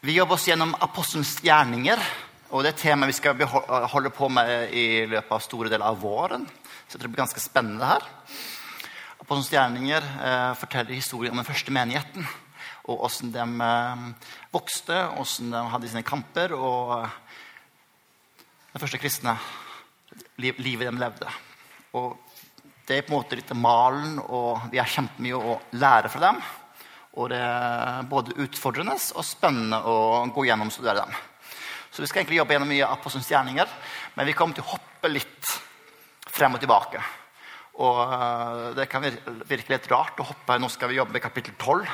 Vi jobber oss gjennom apostelens gjerninger. og Det er et tema vi skal holde på med i løpet av store deler av våren. Så jeg tror det blir ganske spennende her. Apostelens gjerninger eh, forteller historien om den første menigheten. Og åssen de eh, vokste, åssen de hadde sine kamper, og eh, den første kristne liv, livet de levde. Og det er på en måte litt malen, og vi har kjempemye å lære fra dem. Og det er både utfordrende og spennende å gå gjennom og studere dem. Så vi skal egentlig jobbe gjennom mye apostelens gjerninger, men vi kommer til å hoppe litt frem og tilbake. Og øh, det kan virke litt rart å hoppe. Nå skal vi jobbe med kapittel 12.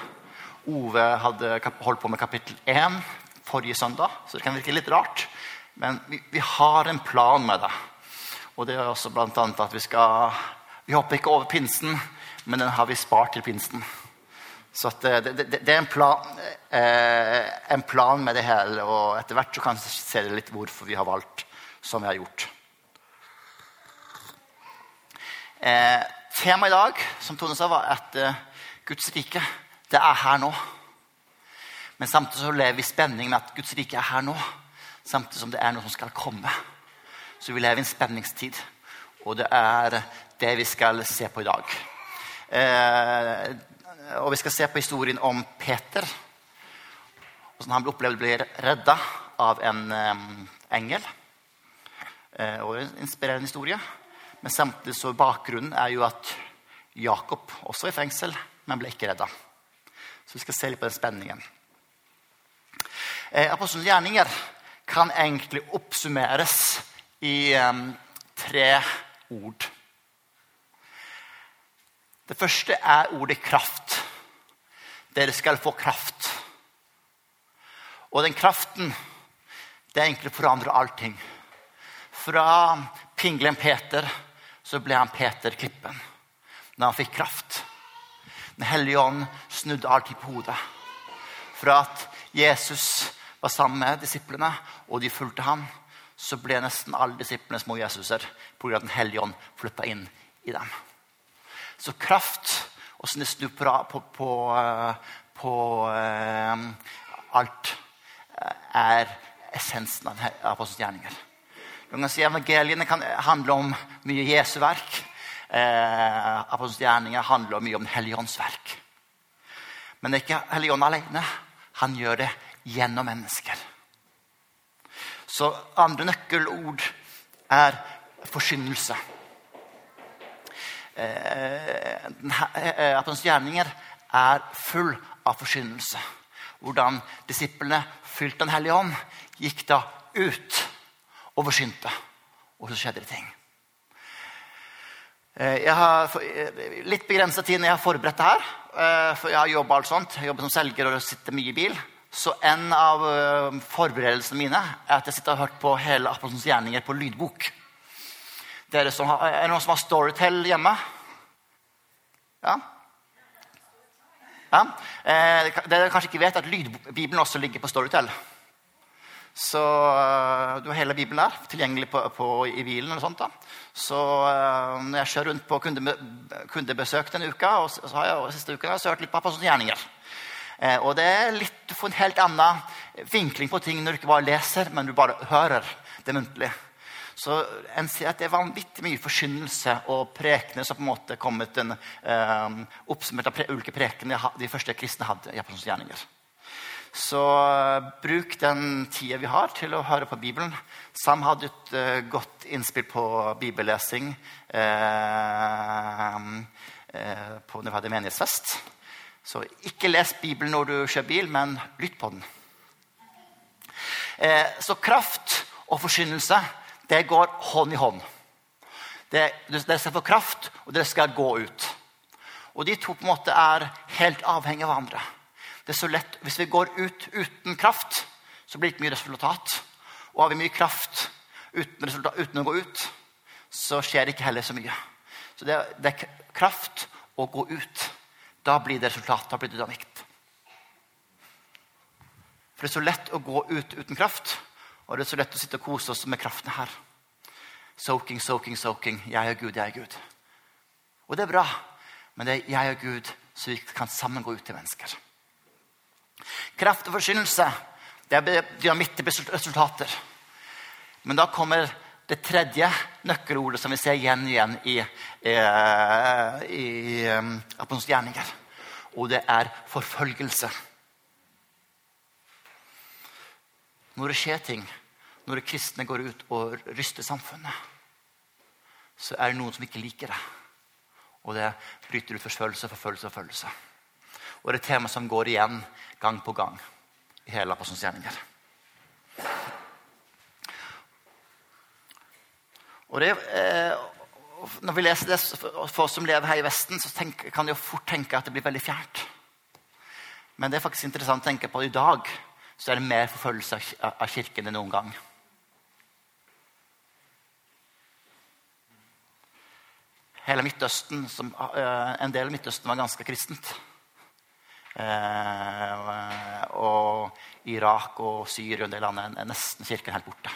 Ove hadde holdt på med kapittel 1 forrige søndag, så det kan virke litt rart. Men vi, vi har en plan med det. Og det er også blant annet at vi skal Vi hopper ikke over pinsen, men den har vi spart til pinsen. Så det, det, det, det er en plan, eh, en plan med det hele, og etter hvert så kan vi se litt hvorfor vi har valgt som vi har gjort. Eh, Temaet i dag som Tone sa, var at eh, Guds rike det er her nå. Men samtidig så lever vi i spenning med at Guds rike er her nå. Samtidig som det er noe som skal komme. Så vi lever i en spenningstid. Og det er det vi skal se på i dag. Eh, og vi skal se på historien om Peter. Hvordan han opplevde opplevd å bli redda av en eh, engel. Eh, og en inspirerende historie. Men samtidig så bakgrunnen er jo at Jakob også er i fengsel, men ble ikke redda. Så vi skal se litt på den spenningen. Eh, gjerninger kan egentlig oppsummeres i eh, tre ord. Det første er ordet kraft. Dere skal få kraft. Og den kraften, det er egentlig forandrer allting. Fra pingelen Peter så ble han Peter Klippen. da han fikk kraft. Den hellige ånd snudde allting på hodet. Fra at Jesus var sammen med disiplene, og de fulgte ham, så ble nesten alle disiplene små Jesuser pga. at Den hellige ånd flytta inn i dem. Så kraft, åssen det snur på, på, på, eh, på eh, alt, eh, er essensen av apostelens gjerninger. Du kan si Evangeliene kan handle om mye Jesu verk. Eh, apostelens gjerninger handler mye om Den verk. Men det er ikke Hellige alene. Han gjør det gjennom mennesker. Så andre nøkkelord er forkynnelse. Eh, eh, gjerninger er full av forkynnelse. Hvordan disiplene, fylt Den hellige ånd, gikk da ut og forkynte. Og så skjedde det ting. Eh, Jeg har eh, litt begrensa tid når jeg har forberedt det her. eh, For jeg har jobba som selger og sitter mye i bil. Så en av eh, forberedelsene mine er at jeg sitter og har hørt på hele Apostelens gjerninger på lydbok. Dere som har, er det noen som har Storytel hjemme? Ja? ja. Eh, Dere kanskje ikke vet at lydbibelen også ligger på Storytel. Så øh, du har hele Bibelen der, tilgjengelig på, på, i bilen. eller sånt da. Så øh, når jeg kjører rundt på kunde, kundebesøk denne uka, og så så har jeg og siste uka har jeg hørt litt på Apostelens gjerninger. Eh, og det er litt, Du får en helt annen vinkling på ting når du ikke bare leser, men du bare hører det muntlig. Så en ser at det er vanvittig mye forkynnelse og prekener som på en måte er kommet en, eh, oppsummert av pre, ulike prekener de første kristne hadde i Apostelens gjerninger. Så uh, bruk den tida vi har, til å høre på Bibelen. Sam hadde et uh, godt innspill på bibellesing eh, eh, på når vi hadde menighetsfest. Så ikke les Bibelen når du kjører bil, men lytt på den. Eh, så kraft og forkynnelse, det går hånd i hånd. Dere skal få kraft, og dere skal gå ut. Og de to på en måte er helt avhengige av hverandre. Det er så lett, Hvis vi går ut uten kraft, så blir det ikke mye resultat. Og har vi mye kraft uten, resultat, uten å gå ut, så skjer det ikke heller så mye. Så det, det er kraft å gå ut. Da blir det resultat. Da blir det dynamikt. For det er så lett å gå ut uten kraft, og det er så lett å sitte og kose oss med kraften her. Soaking, soaking, soaking. Jeg er Gud, jeg er Gud. Og det er bra, men det er jeg og Gud, så vi kan sammen gå ut til mennesker. Kraft og forkynnelse Det er resultater. Men da kommer det tredje nøkkelordet som vi ser igjen og igjen i, i, i, i um, gjerninger. Og det er forfølgelse. Når det skjer ting, når det kristne går ut og ryster samfunnet, så er det noen som ikke liker det. Og det bryter ut forfølgelse, forfølgelse, forfølgelse. Og det er et tema som går igjen gang på gang i hele Apostlens gjerninger. Og det, eh, når vi leser det for oss som lever her i Vesten, så tenk, kan de jo fort tenke at det blir veldig fjernt. Men det er faktisk interessant å tenke på i dag så er det mer forfølgelse av kirken enn noen gang. Hele Midtøsten, som, uh, En del av Midtøsten var ganske kristent. Uh, og Irak og Syria og en del land er nesten kirken helt borte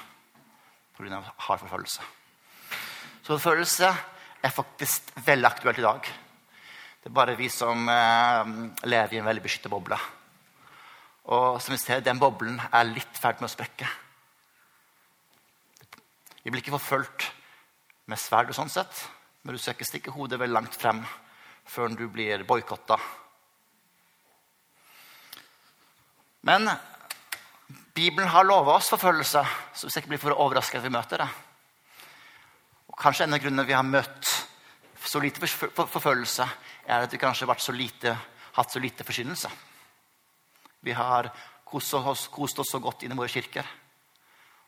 pga. hard forfølgelse. Så forfølgelse er faktisk veldig aktuelt i dag. Det er bare vi som eh, lever i en veldig beskyttet boble. Og som vi ser, den boblen er litt i ferd med å sprekke. Vi blir ikke forfulgt med sverd, og sånn sett, men du skal ikke stikke hodet veldig langt frem før du blir boikotta. Men Bibelen har lova oss forfølgelse, så vi skal ikke bli for overrasket at vi møter det. Kanskje en av grunnene vi har møtt så lite forfølgelse, er at vi kanskje har hatt så lite forkynnelse. Vi har kost oss, kost oss, så godt inn i våre kirker.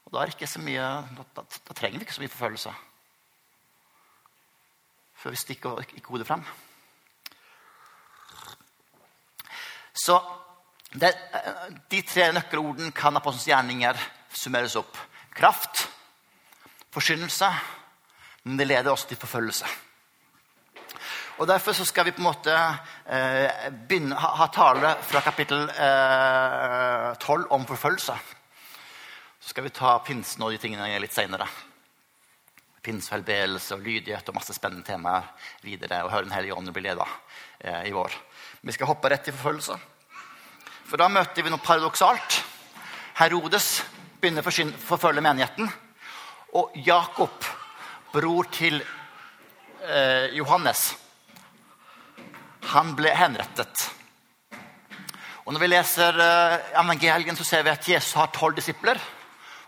Og da, mye, da, da, trenger vi ikke så mye forfølgelse. Før vi stikker ikke hodet frem. Så det, de tre nøkkelordene kan apostelens gjerninger summeres opp. Kraft, forsynelse, men det leder også til forfølgelse. Og Derfor så skal vi på en måte eh, begynne, ha, ha, tale fra kapittel eh, 12 om forfølgelse. Så skal vi ta pinsen og de tingene litt seinere. Pinsehelbredelse og lydighet og masse spennende temaer videre. Og høre Den hellige ånd bli leda eh, i vår. Vi skal hoppe rett til forfølgelse. For da møter vi noe paradoksalt. Herodes begynner å forfølge menigheten. Og Jakob bror til eh, Johannes, han ble henrettet. Og Når vi leser eh, evangelien, så ser vi at Jesus har tolv disipler.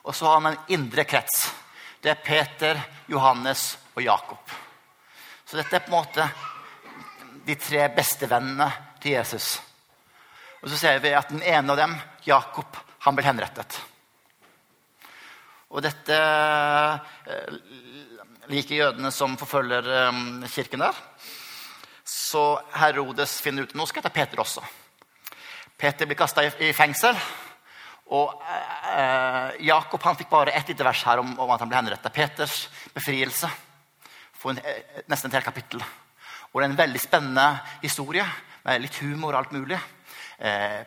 Og så har han en indre krets. Det er Peter, Johannes og Jakob. Så dette er på en måte de tre bestevennene til Jesus. Og så ser vi at den ene av dem, Jakob, han ble henrettet. Og dette eh, liker jødene som forfølger um, kirken der. Så Herodes finner ut nå skal jeg ta Peter også. Peter blir kasta i, fengsel. Og eh, Jakob han fikk bare ett lite vers her om, om at han ble henretta. Peters befrielse får eh, nesten et helt kapittel. Og det er en veldig spennende historie med litt humor og alt mulig. Eh,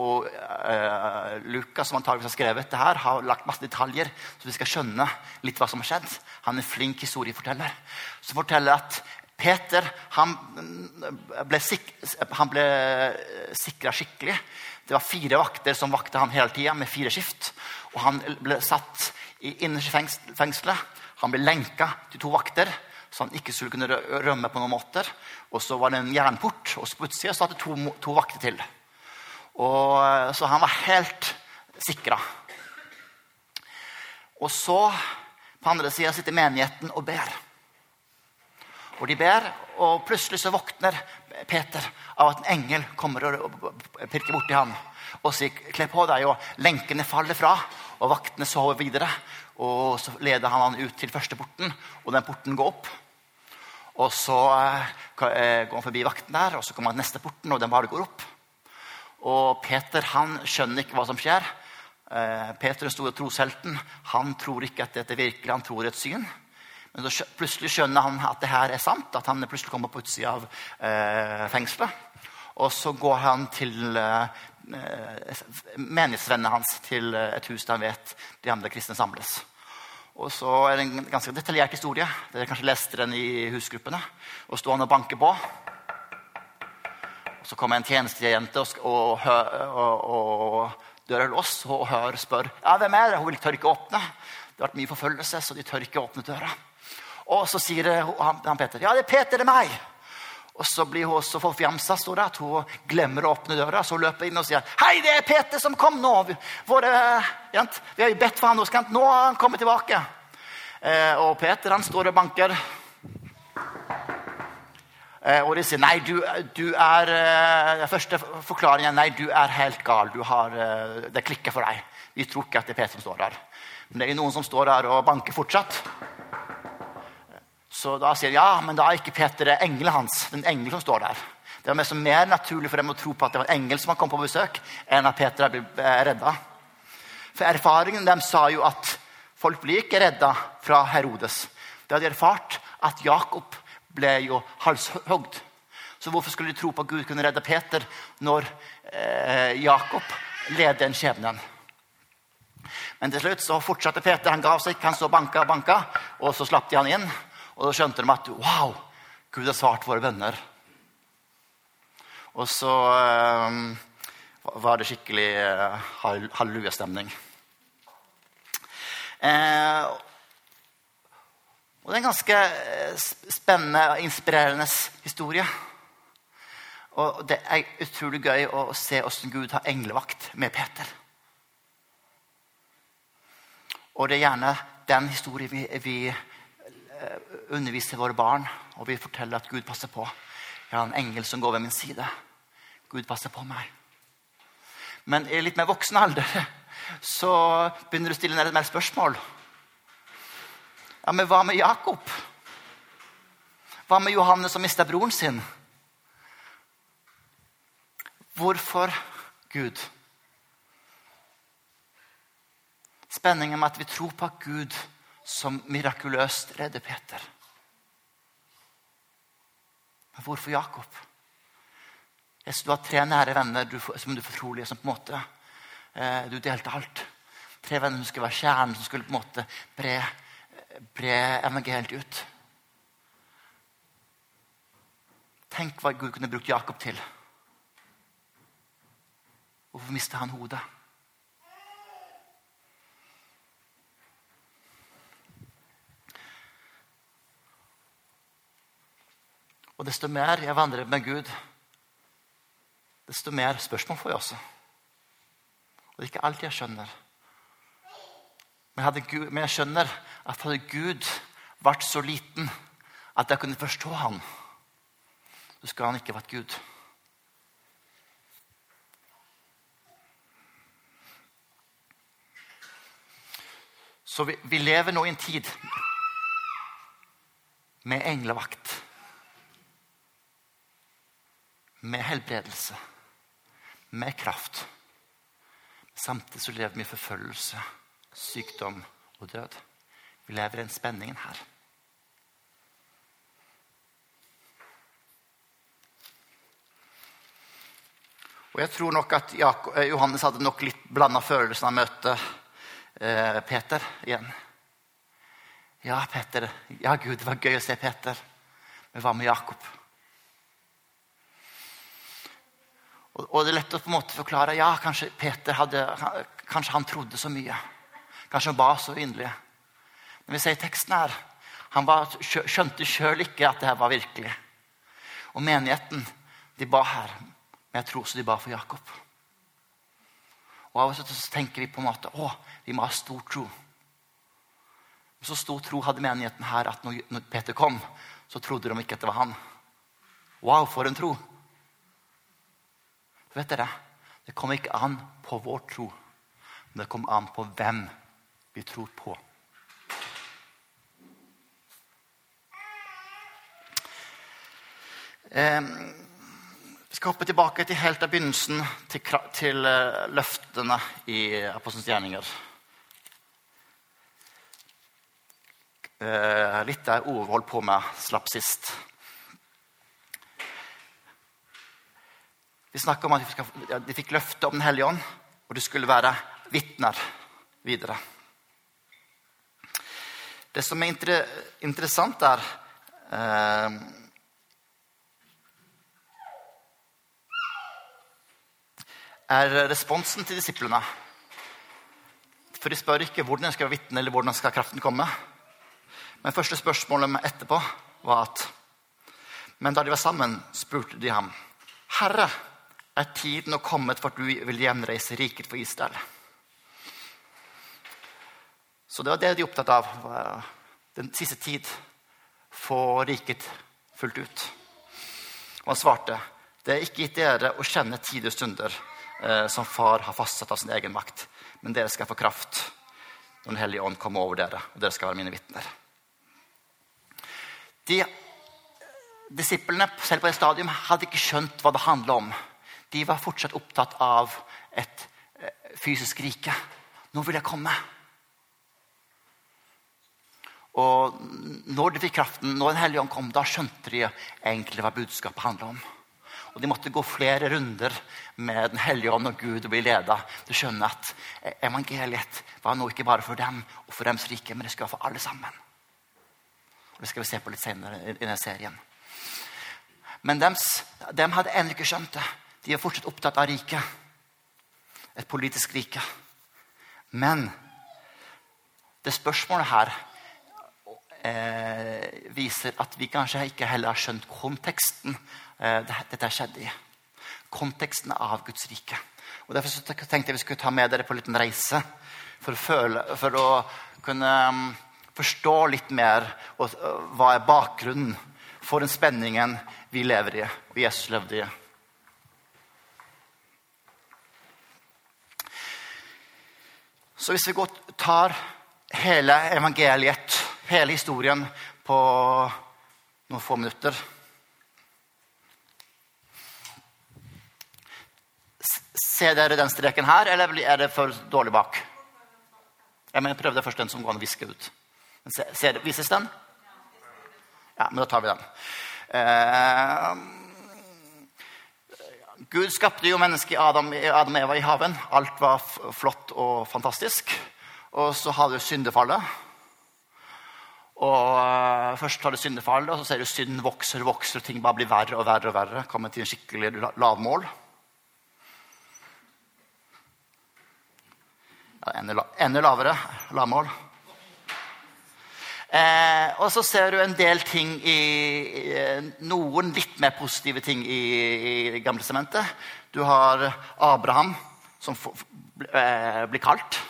og eh, Lukas, som antageligvis har skrevet dette, her, har lagt masse detaljer, så vi skal skjønne litt hva som har skjedd. Han er en flink historieforteller. Som forteller at Peter han ble, sik han ble sikra skikkelig. Det var fire vakter som vakte han hele tida, med fire skift. Og han ble satt i innerste fengselet. Han ble lenka til to vakter så han ikke skulle kunne rømme på noen måter. Og så var det en jernport, og på utsida satt det to, to vakter til. Og, eh, så han var helt sikra. Og så, på andre sida, sitter menigheten og ber. Og de ber, og plutselig så våkner Peter av at en engel kommer og pirker borti ham og sier 'kle på deg', og lenkene faller fra, og vaktene sover videre. Og så leder han han ut til første porten, og den porten går opp. Og så eh, går han forbi vakten der, og så kommer han til neste porten, og den bare går opp. Og Peter han skjønner ikke hva som skjer. Eh, Peter, den store troshelten, han tror ikke at dette er virkelig, han tror et syn. Men så plutselig skjønner han at det her er sant, at han plutselig kommer på utsida av eh, fengselet. Og så går han til eh, menighetsvennene hans til eh, et hus der han vet de andre kristne samles. Og så er det en ganske detaljert historie. Dere kanskje leste den i husgruppene. Og står han og banker på. Og Så kommer en tjenestejente, og, og, og, Døra er låst, og Hør spør ja, hvem er det. Hun vil ikke åpne. Det har vært mye forfølgelse, så de tør ikke åpne døra. Og så sier han, han Peter ja, det er Peter, det er meg. Og så blir hun så forfjamsa at hun glemmer å åpne døra. Så hun løper inn og sier hei, det er Peter som kom nå. Våre, jent, vi har jo bedt for han, nå har han kommet tilbake. Eh, og Peter han står og banker. Eh, og de sier nei, du, du er eh, første forklaringen nei, du er helt gal. Har, eh, det klikker for deg. Vi tror ikke at det er Peter som står der. Men det er jo noen som står der og banker fortsatt. Så da sier de ja, men da er ikke Peter det engelen hans. den engel som står der. Det var mer naturlig for dem å tro på at det var en engel som kom på besøk, enn at Peter ble eh, redda. For erfaringen deres sa jo at folk blir ikke redda fra Herodes. De hadde erfart at Jakob ble jo halshogd. Så hvorfor skulle de tro på at Gud kunne redde Peter når eh, Jakob led den skjebnen? Men til slutt så fortsatte Peter. Han gav seg ikke. Han så banka og banka, og så slapp de han inn. Og da skjønte de at wow, Gud har svart våre bønner. Og så eh, var det skikkelig eh, hallelujastemning. Eh, og det er en ganske eh, spennende og inspirerende historie. Og det er utrolig gøy å se hvordan Gud har englevakt med Peter. Og det er gjerne den historien vi, vi underviser våre barn, og vi forteller at Gud passer på. Jeg har en engel som går ved min side. Gud passer på meg. Men i litt mer voksen alder så begynner du å stille ned et mer spørsmål. Ja, Men hva med Jakob? Hva med Johannes som mista broren sin? Hvorfor Gud? Spenningen med at vi tror på at Gud som mirakuløst redder Peter. Men hvorfor Jakob? Hvis du har tre nære venner du, som du fortrolige, som på en måte eh, Du delte alt. Tre venner som skulle være kjernen, som skulle på en måte bre, bre evangeliet ut. Tenk hva Gud kunne brukt Jakob til. Hvorfor mista han hodet? Og desto mer jeg vandrer med Gud, desto mer spørsmål får jeg også. Og det er ikke alt jeg skjønner. Men, Gud, men jeg skjønner at hadde Gud vært så liten at jeg kunne forstå ham, så skulle han ikke vært Gud. Så vi, vi lever nå i en tid med englevakt med helbredelse, med kraft. Samtidig så lever vi i forfølgelse, sykdom og død. Vi lever i den spenningen her. Og Jeg tror nok at eh, Johannes hadde nok litt blanda følelser av møtet eh, Peter igjen. Ja, Peter. Ja, Gud, det var gøy å se Peter. Men hva med Jakob? Og, det er lett å på en måte forklare ja, kanskje Peter hadde, kanskje han trodde så mye. Kanskje han ba så inderlig. Men vi ser i teksten her, han var, skjønte sjøl ikke at det her var virkelig. Og menigheten de ba her, men jeg tror også de ba for Jakob. Og Av og til tenker vi på en måte å, vi må ha stor tro. Så stor tro hadde menigheten her at når Peter kom, så trodde de ikke at det var han. Wow, for en tro! Vet dere, Det kommer ikke an på vår tro, men det kommer an på hvem vi tror på. Vi skal hoppe tilbake til helt av begynnelsen, til, til eh, løftene i Apostelens gjerninger. Eh, litt av ordet vi holdt på med slapp sist. Vi snakker om at de, fikk løfte om Den hellige ånd, og de skulle være vitner videre. Det som er inter, interessant, er eh, er responsen til disiplene. For de spør ikke hvordan de skal vitne eller hvordan skal kraften komme. Men første spørsmålet etterpå var at Men da de var sammen, spurte de ham, Herre, er tiden nå kommet for at du vil gjenreise riket for Israel? Så det var det de var opptatt av. Den siste tid. Få riket fullt ut. Og han svarte, det er ikke gitt dere å kjenne tid og stunder eh, som far har fastsatt av sin egen makt. Men dere skal få kraft når Den hellige ånd kommer over dere, og dere skal være mine vitner. De Disiplene selv på det stadium hadde ikke skjønt hva det handla om. De var fortsatt opptatt av et eh, fysisk rike. Nå vil jeg komme. Og når de fikk kraften, når Den hellige ånd kom, da skjønte de egentlig hva budskapet handla om. Og De måtte gå flere runder med Den hellige ånd og Gud og bli leda til å skjønne at evangeliet var nå ikke bare for dem og for deres rike, men det skulle være for alle sammen. Og Det skal vi se på litt senere i denne serien. Men de hadde ennå ikke skjønt det. De er fortsatt opptatt av riket. Et politisk rike. Men det spørsmålet her eh, viser at vi kanskje ikke heller har skjønt konteksten eh, dette skjedde i. Konteksten av Guds rike. Og Derfor tenkte jeg vi skulle ta med dere på en liten reise for å, føle, for å kunne um, forstå litt mer hva er bakgrunnen for den spenningen vi lever i, og Jesus levde i. Så hvis vi går, tar hele evangeliet hele historien på noen få minutter. Ser dere den streken her, eller er det for dårlig bak? Jeg mener, prøv først, den som går an å viske ut. Ser, vises den? Ja, men da tar vi den. Eh, Gud skapte jo mennesket Adam, Adam og Eva i haven. Alt var flott og fantastisk. Og så har du syndefallet. Og uh, Først har du syndefallet, og så ser du synden vokser og vokser. Ting bare blir verre og verre. og verre, Kommer til en skikkelig lavmål. Ja, enda, enda lavere lavmål. Eh, og så ser du en del ting i, Noen litt mer positive ting i, i sementet. Du har Abraham, som for, eh, blir kalt.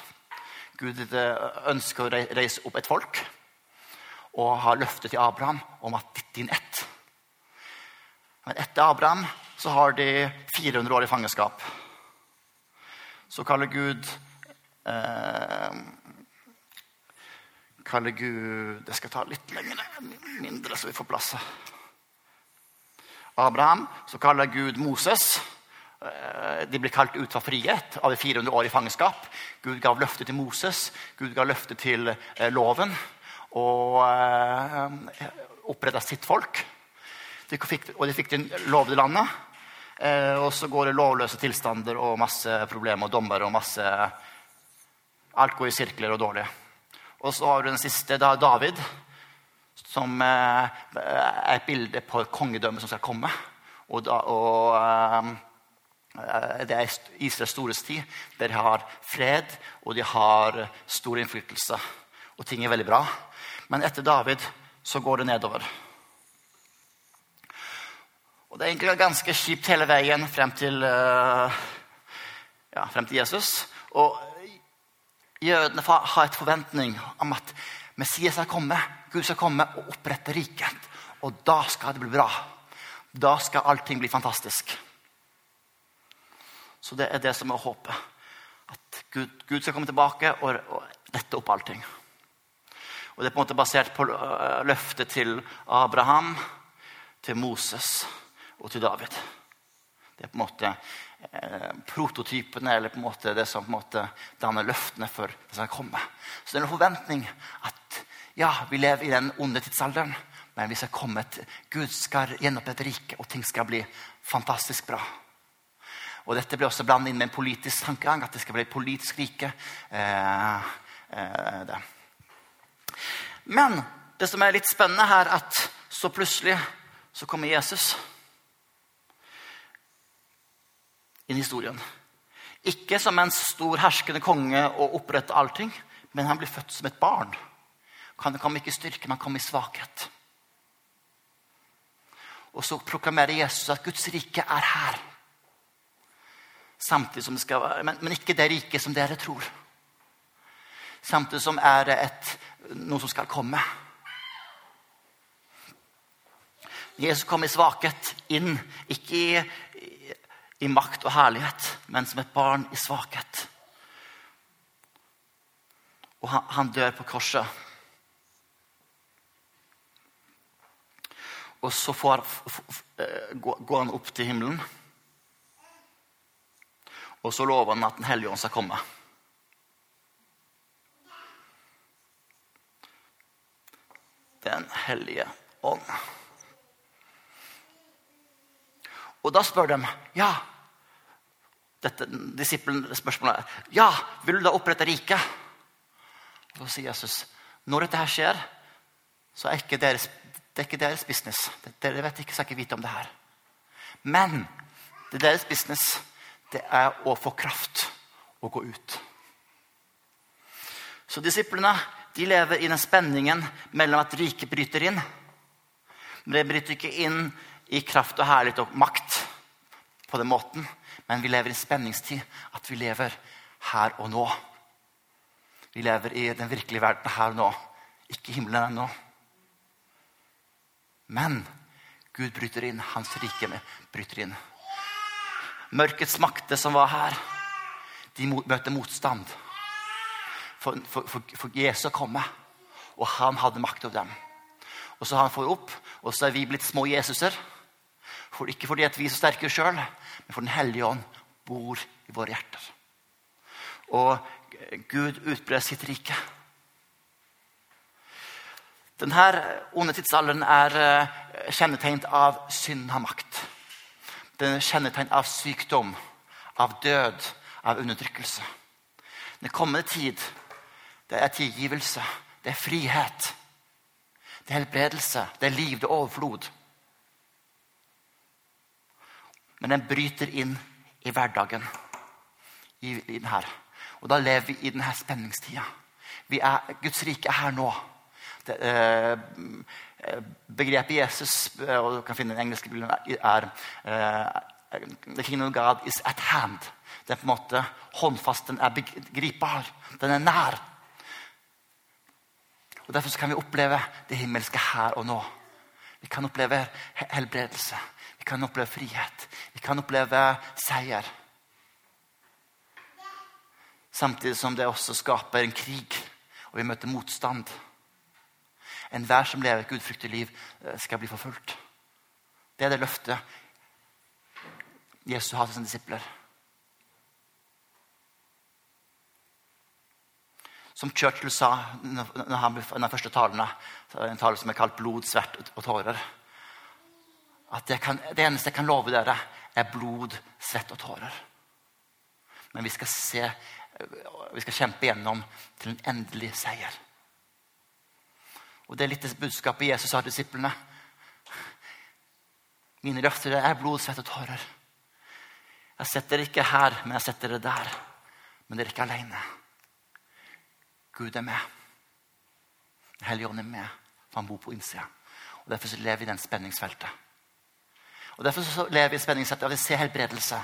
Gud eh, ønsker å reise opp et folk og har løftet til Abraham om at ditt din ett. Men etter Abraham så har de 400 år i fangenskap. Så kaller Gud eh, kaller Gud Det skal ta litt lenger, mindre, så vi får plass. Abraham, så kaller Gud Moses. Eh, de blir kalt ut fra frihet av 400 år i fangenskap. Gud gav løftet til Moses, Gud ga løftet til eh, loven og eh, oppretta sitt folk. De fikk, og de fikk det lovede landet. Og så går det lovløse tilstander og masse problemer og dommer og masse Alt går i sirkler og dårlig. Og så har du den siste, da David, som eh, er et bilde på et kongedømme som skal komme. Og, da, og eh, det er Israels storhetstid. Der de har fred, og de har stor innflytelse. Og ting er veldig bra. Men etter David så går det nedover. Og Det er egentlig ganske kjipt hele veien frem til, uh, ja, frem til Jesus. Og jødene har et forventning om at Messias skal komme, Gud skal komme og opprette riket. Og da skal det bli bra. Da skal allting bli fantastisk. Så det er det som er håpet. At Gud, Gud skal komme tilbake og, og rette opp allting. Og Det er på en måte basert på øh, løftet til Abraham, til Moses og til David. Det er på en måte eh, prototypene, eller på en måte det som på en måte danner løftene for det som kommer. Så det er en forventning at ja, vi lever i den onde tidsalderen, men vi skal komme til Gud skal gjenopprette riket, og ting skal bli fantastisk bra. Og Dette blir også blandet inn med en politisk tankegang, at det skal bli et politisk rike. Eh, eh. Men det som er litt spennende her, at så plutselig så kommer Jesus inn i historien. Ikke som en stor herskende konge og opprette allting, men han blir født som et barn. Han kom ikke i styrke, men han kom i svakhet. Og så proklamerer Jesus at Guds rike er her. Samtidig som det skal være, men, men ikke det riket som dere tror. Samtidig som er det et, noe som skal komme. Jesus kom i svakhet inn, ikke i, i, makt og herlighet, men som et barn i svakhet. Og han, han dør på korset. Og så får, eh, går han opp til himmelen. Og så lover han at Den hellige ånd skal komme. Den hellige ånd. Og da spør de ja, dette disippelspørsmålet er ja, vil du da opprette riket? Så sier Jesus når dette her skjer, så er ikke deres, det er ikke deres business. Dere vet ikke, skal ikke vite om det her. Men det er deres business det er å få kraft og gå ut. Så disiplene de lever i den spenningen mellom at riket bryter inn. Men det bryter ikke inn i kraft og herlighet og makt på den måten. Men vi lever i en spenningstid. At vi lever her og nå. Vi lever i den virkelige verden her og nå. Ikke himmelen ennå. Men Gud bryter inn. Hans rike bryter inn. Mørkets makter som var her, de møter motstand. For, for, for, for Jesus komme, og han hadde makt over dem. Og så han fått opp, og så er vi blitt små Jesuser. For, ikke fordi at vi er så sterke sjøl, men for Den hellige ånd bor i våre hjerter. Og Gud utbrer sitt rike. Denne onde tidsalderen er eh, kjennetegnet av synd har makt. Den er kjennetegnet av sykdom, av død, av undertrykkelse. Den kommende tid, det er tilgivelse, det er frihet. Det er helbredelse, det er liv, det er overflod. Men den bryter inn i hverdagen. I, i den her. Og da lever vi i denne spenningstida. Er, Guds rike er her nå. Det, eh, Begrepet Jesus eh, og du kan finne den engelske bilden, er eh, The kingdom of God is at hand. Det er på en måte håndfast, den er gripbar, den er nær. Og Derfor kan vi oppleve det himmelske her og nå. Vi kan oppleve helbredelse. Kan oppleve frihet. Vi kan oppleve seier. Samtidig som det også skaper en krig, og vi møter motstand. Enhver som lever et gudfryktig liv, eh, skal bli forfulgt. Det er det løftet Jesus har til sine disipler. Som Churchill sa når han den første talen, en tale som er kalt 'blod, svert og tårer', at kan, det eneste jeg kan love dere, er blod, svett og tårer. Men vi skal, se, vi skal kjempe gjennom til en endelig seier. Og Det er litt det budskapet Jesus har disiplene. Mine løfter er blod, svett og tårer. Jeg setter dere ikke her, men jeg setter dere der. Men dere er ikke alene. Gud er med. Den hellige ånd er med, for han bor på innsida. Og Derfor lever vi i den spenningsfeltet. Og Derfor så lever vi i spenningssettet. vi ser helbredelse.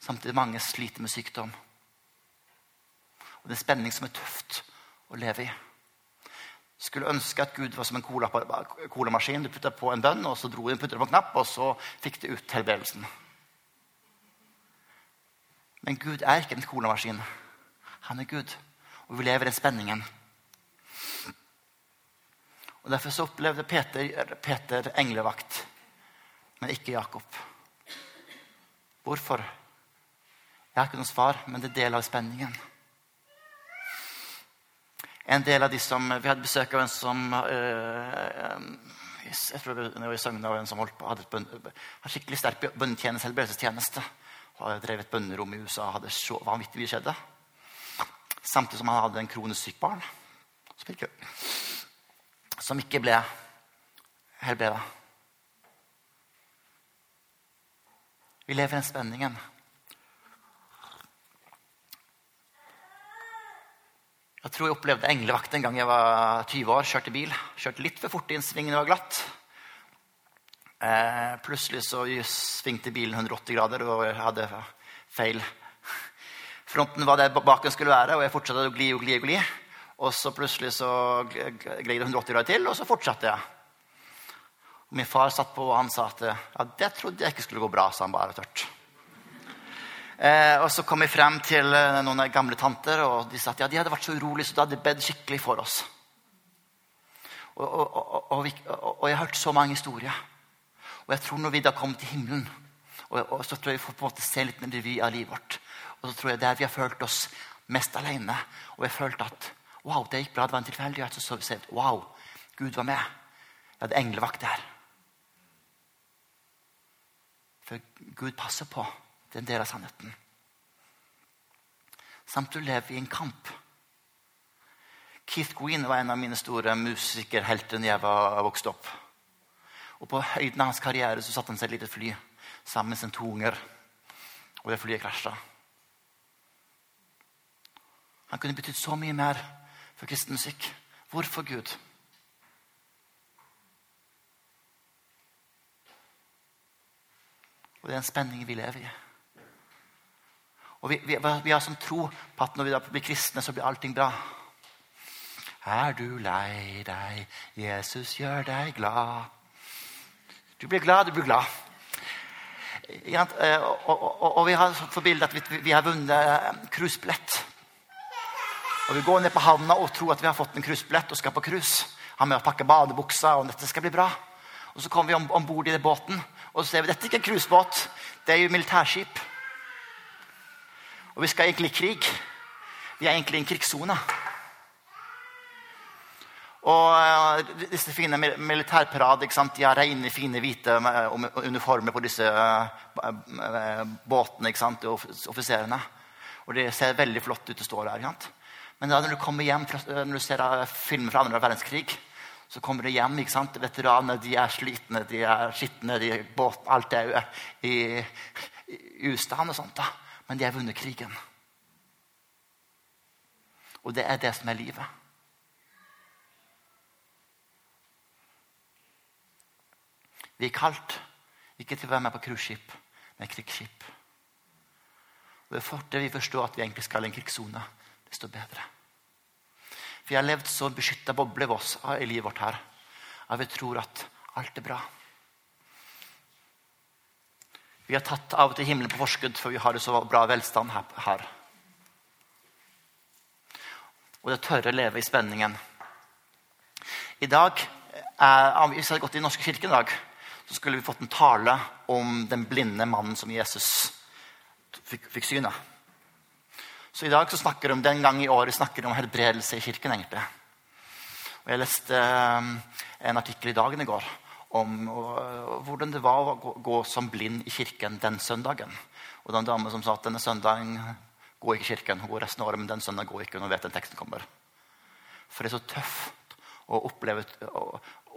Samtidig mange sliter med sykdom. Og Det er en spenning som er tøft å leve i skulle ønske at Gud var som en colamaskin. Du putta på en bønn, og så dro du på en knapp, og så fikk du ut helbredelsen. Men Gud er ikke en colamaskin. Han er Gud, og vi lever i spenningen. Og Derfor så opplevde Peter, Peter englevakt, men ikke Jakob. Hvorfor? Jeg har ikke noe svar, men det er del av spenningen en del av de som, Vi hadde besøk av en som øh, jeg tror det var i Søgne, en som på, hadde, hadde skikkelig sterk bønnetjeneste, helbredelsestjeneste. Og drev et bønnerom i USA. hadde så vanvittig mye skjedde. Samtidig som han hadde en kronisk sykt barn som ikke, som ikke ble helbreda. Vi lever i den spenningen. Jeg tror jeg opplevde englevakt en gang jeg var 20 år. Kjørte bil. Kjørte litt for fort i en sving det var glatt. Eh, plutselig så svingte bilen 180 grader, og hadde feil. Fronten var der baken skulle være, og jeg fortsatte å gli og gli. Og gli. Og så plutselig så gled det 180 grader til, og så fortsatte jeg. Og min far satt på, og han sa at ja, det trodde jeg ikke skulle gå bra. sa han bare tørt. Eh, og så kom vi frem til eh, noen gamle tanter, og de sa at ja, de hadde vært så urolige, så de hadde bedt skikkelig for oss. Og, og, og, vi, og, jeg har hørt så mange historier. Og jeg tror når vi da kommer til himmelen, og, så tror jeg vi får på en måte se litt en revy av livet vårt. Og så tror jeg der vi har følt oss mest alene, og har følt at wow, det gikk bra, det var en tilfeldighet, så så vi sett wow, Gud var med. Jeg hadde englevakt der. For Gud passer på. Det er en del av sannheten. Samtidig lever vi i en kamp. Keith Green var en av mine store musikerhelter da jeg var vokste opp. Og På høyden av hans karriere så satte han seg i et lite fly sammen med sine to unger. Og det flyet krasja. Han kunne betydd så mye mer for kristen musikk. Hvorfor Gud? Og det er en spenning vi lever i. Og vi, vi, vi har sånn tro på at når vi da blir kristne, så blir allting bra. Er du lei deg, Jesus gjør deg glad. Du blir glad, du blir glad. Eh, og, og, og, og vi har for bilde at vi, vi, har vunnet eh, cruisebillett. Og vi går ned på havna og tror at vi har fått en cruisebillett og skal på cruise. Har med å pakke badebuksa, og dette skal bli bra. Og så kommer vi om, bord i båten, og så ser vi dette er ikke en cruisebåt. Det er jo militærskip. Og vi skal egentlig i krig. Vi er egentlig i en krigssone. Og uh, disse fine militærparadene De har rene, fine, hvite uniformer på disse uh, båtene og offiserene. Og det ser veldig flott ut å stå der. Men da når du kommer hjem når du ser filmer fra andre verdenskrig, så kommer de hjem. ikke sant? Veteranene de er slitne, de er skitne, de, er båt, alt er i, i ustand. og sånt da men de har vunnet krigen. Og det er det som er livet. Vi er kalt ikke til å være med på cruiseskip, men krigsskip. Og Det fortere vi forstår at vi egentlig skal i en krigssone, desto bedre. Jeg har levd så beskytta boble i livet vårt her at vi tror at alt er bra. Vi har tatt av og til himmelen på forskudd, for vi har det så bra velstand her. Og det tørre å leve i spenningen. I dag, er, Hvis jeg hadde gått i Den norske kirken i dag, så skulle vi fått en tale om den blinde mannen som Jesus fikk, fikk synet. Så i dag så snakker de om den gang i året snakker de om helbredelse i kirken. egentlig. Og Jeg leste um, en artikkel i dagen i går om uh, hvordan det var å gå, som blind i kirken den søndagen. Og en dame som sa at denne søndagen går ikke i kirken. Hun går resten av året, men den søndagen går ikke. og vet den teksten kommer. For det er så tøft å oppleve,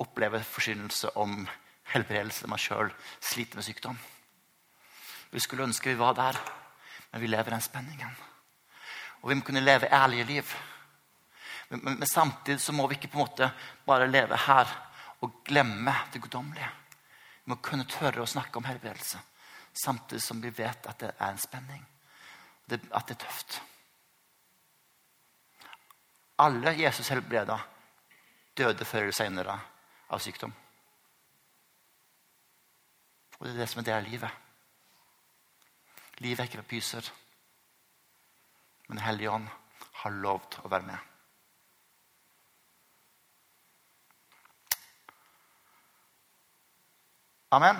oppleve forsynelse om helbredelse når man sjøl sliter med sykdom. Vi skulle ønske vi var der, men vi lever den spenningen. Og vi må kunne leve ærlige liv. Men, men, men samtidig så må vi ikke på en måte bare leve her og glemme det guddommelige. Vi må kunne tørre å snakke om helbredelse samtidig som vi vet at det er en spenning. At det er tøft. Alle Jesus helbreda, døde før eller senere av sykdom. Og det er det som er det av livet. Livet er ikke pyser. Men Hellige Ånd har lovt å være med. Amen.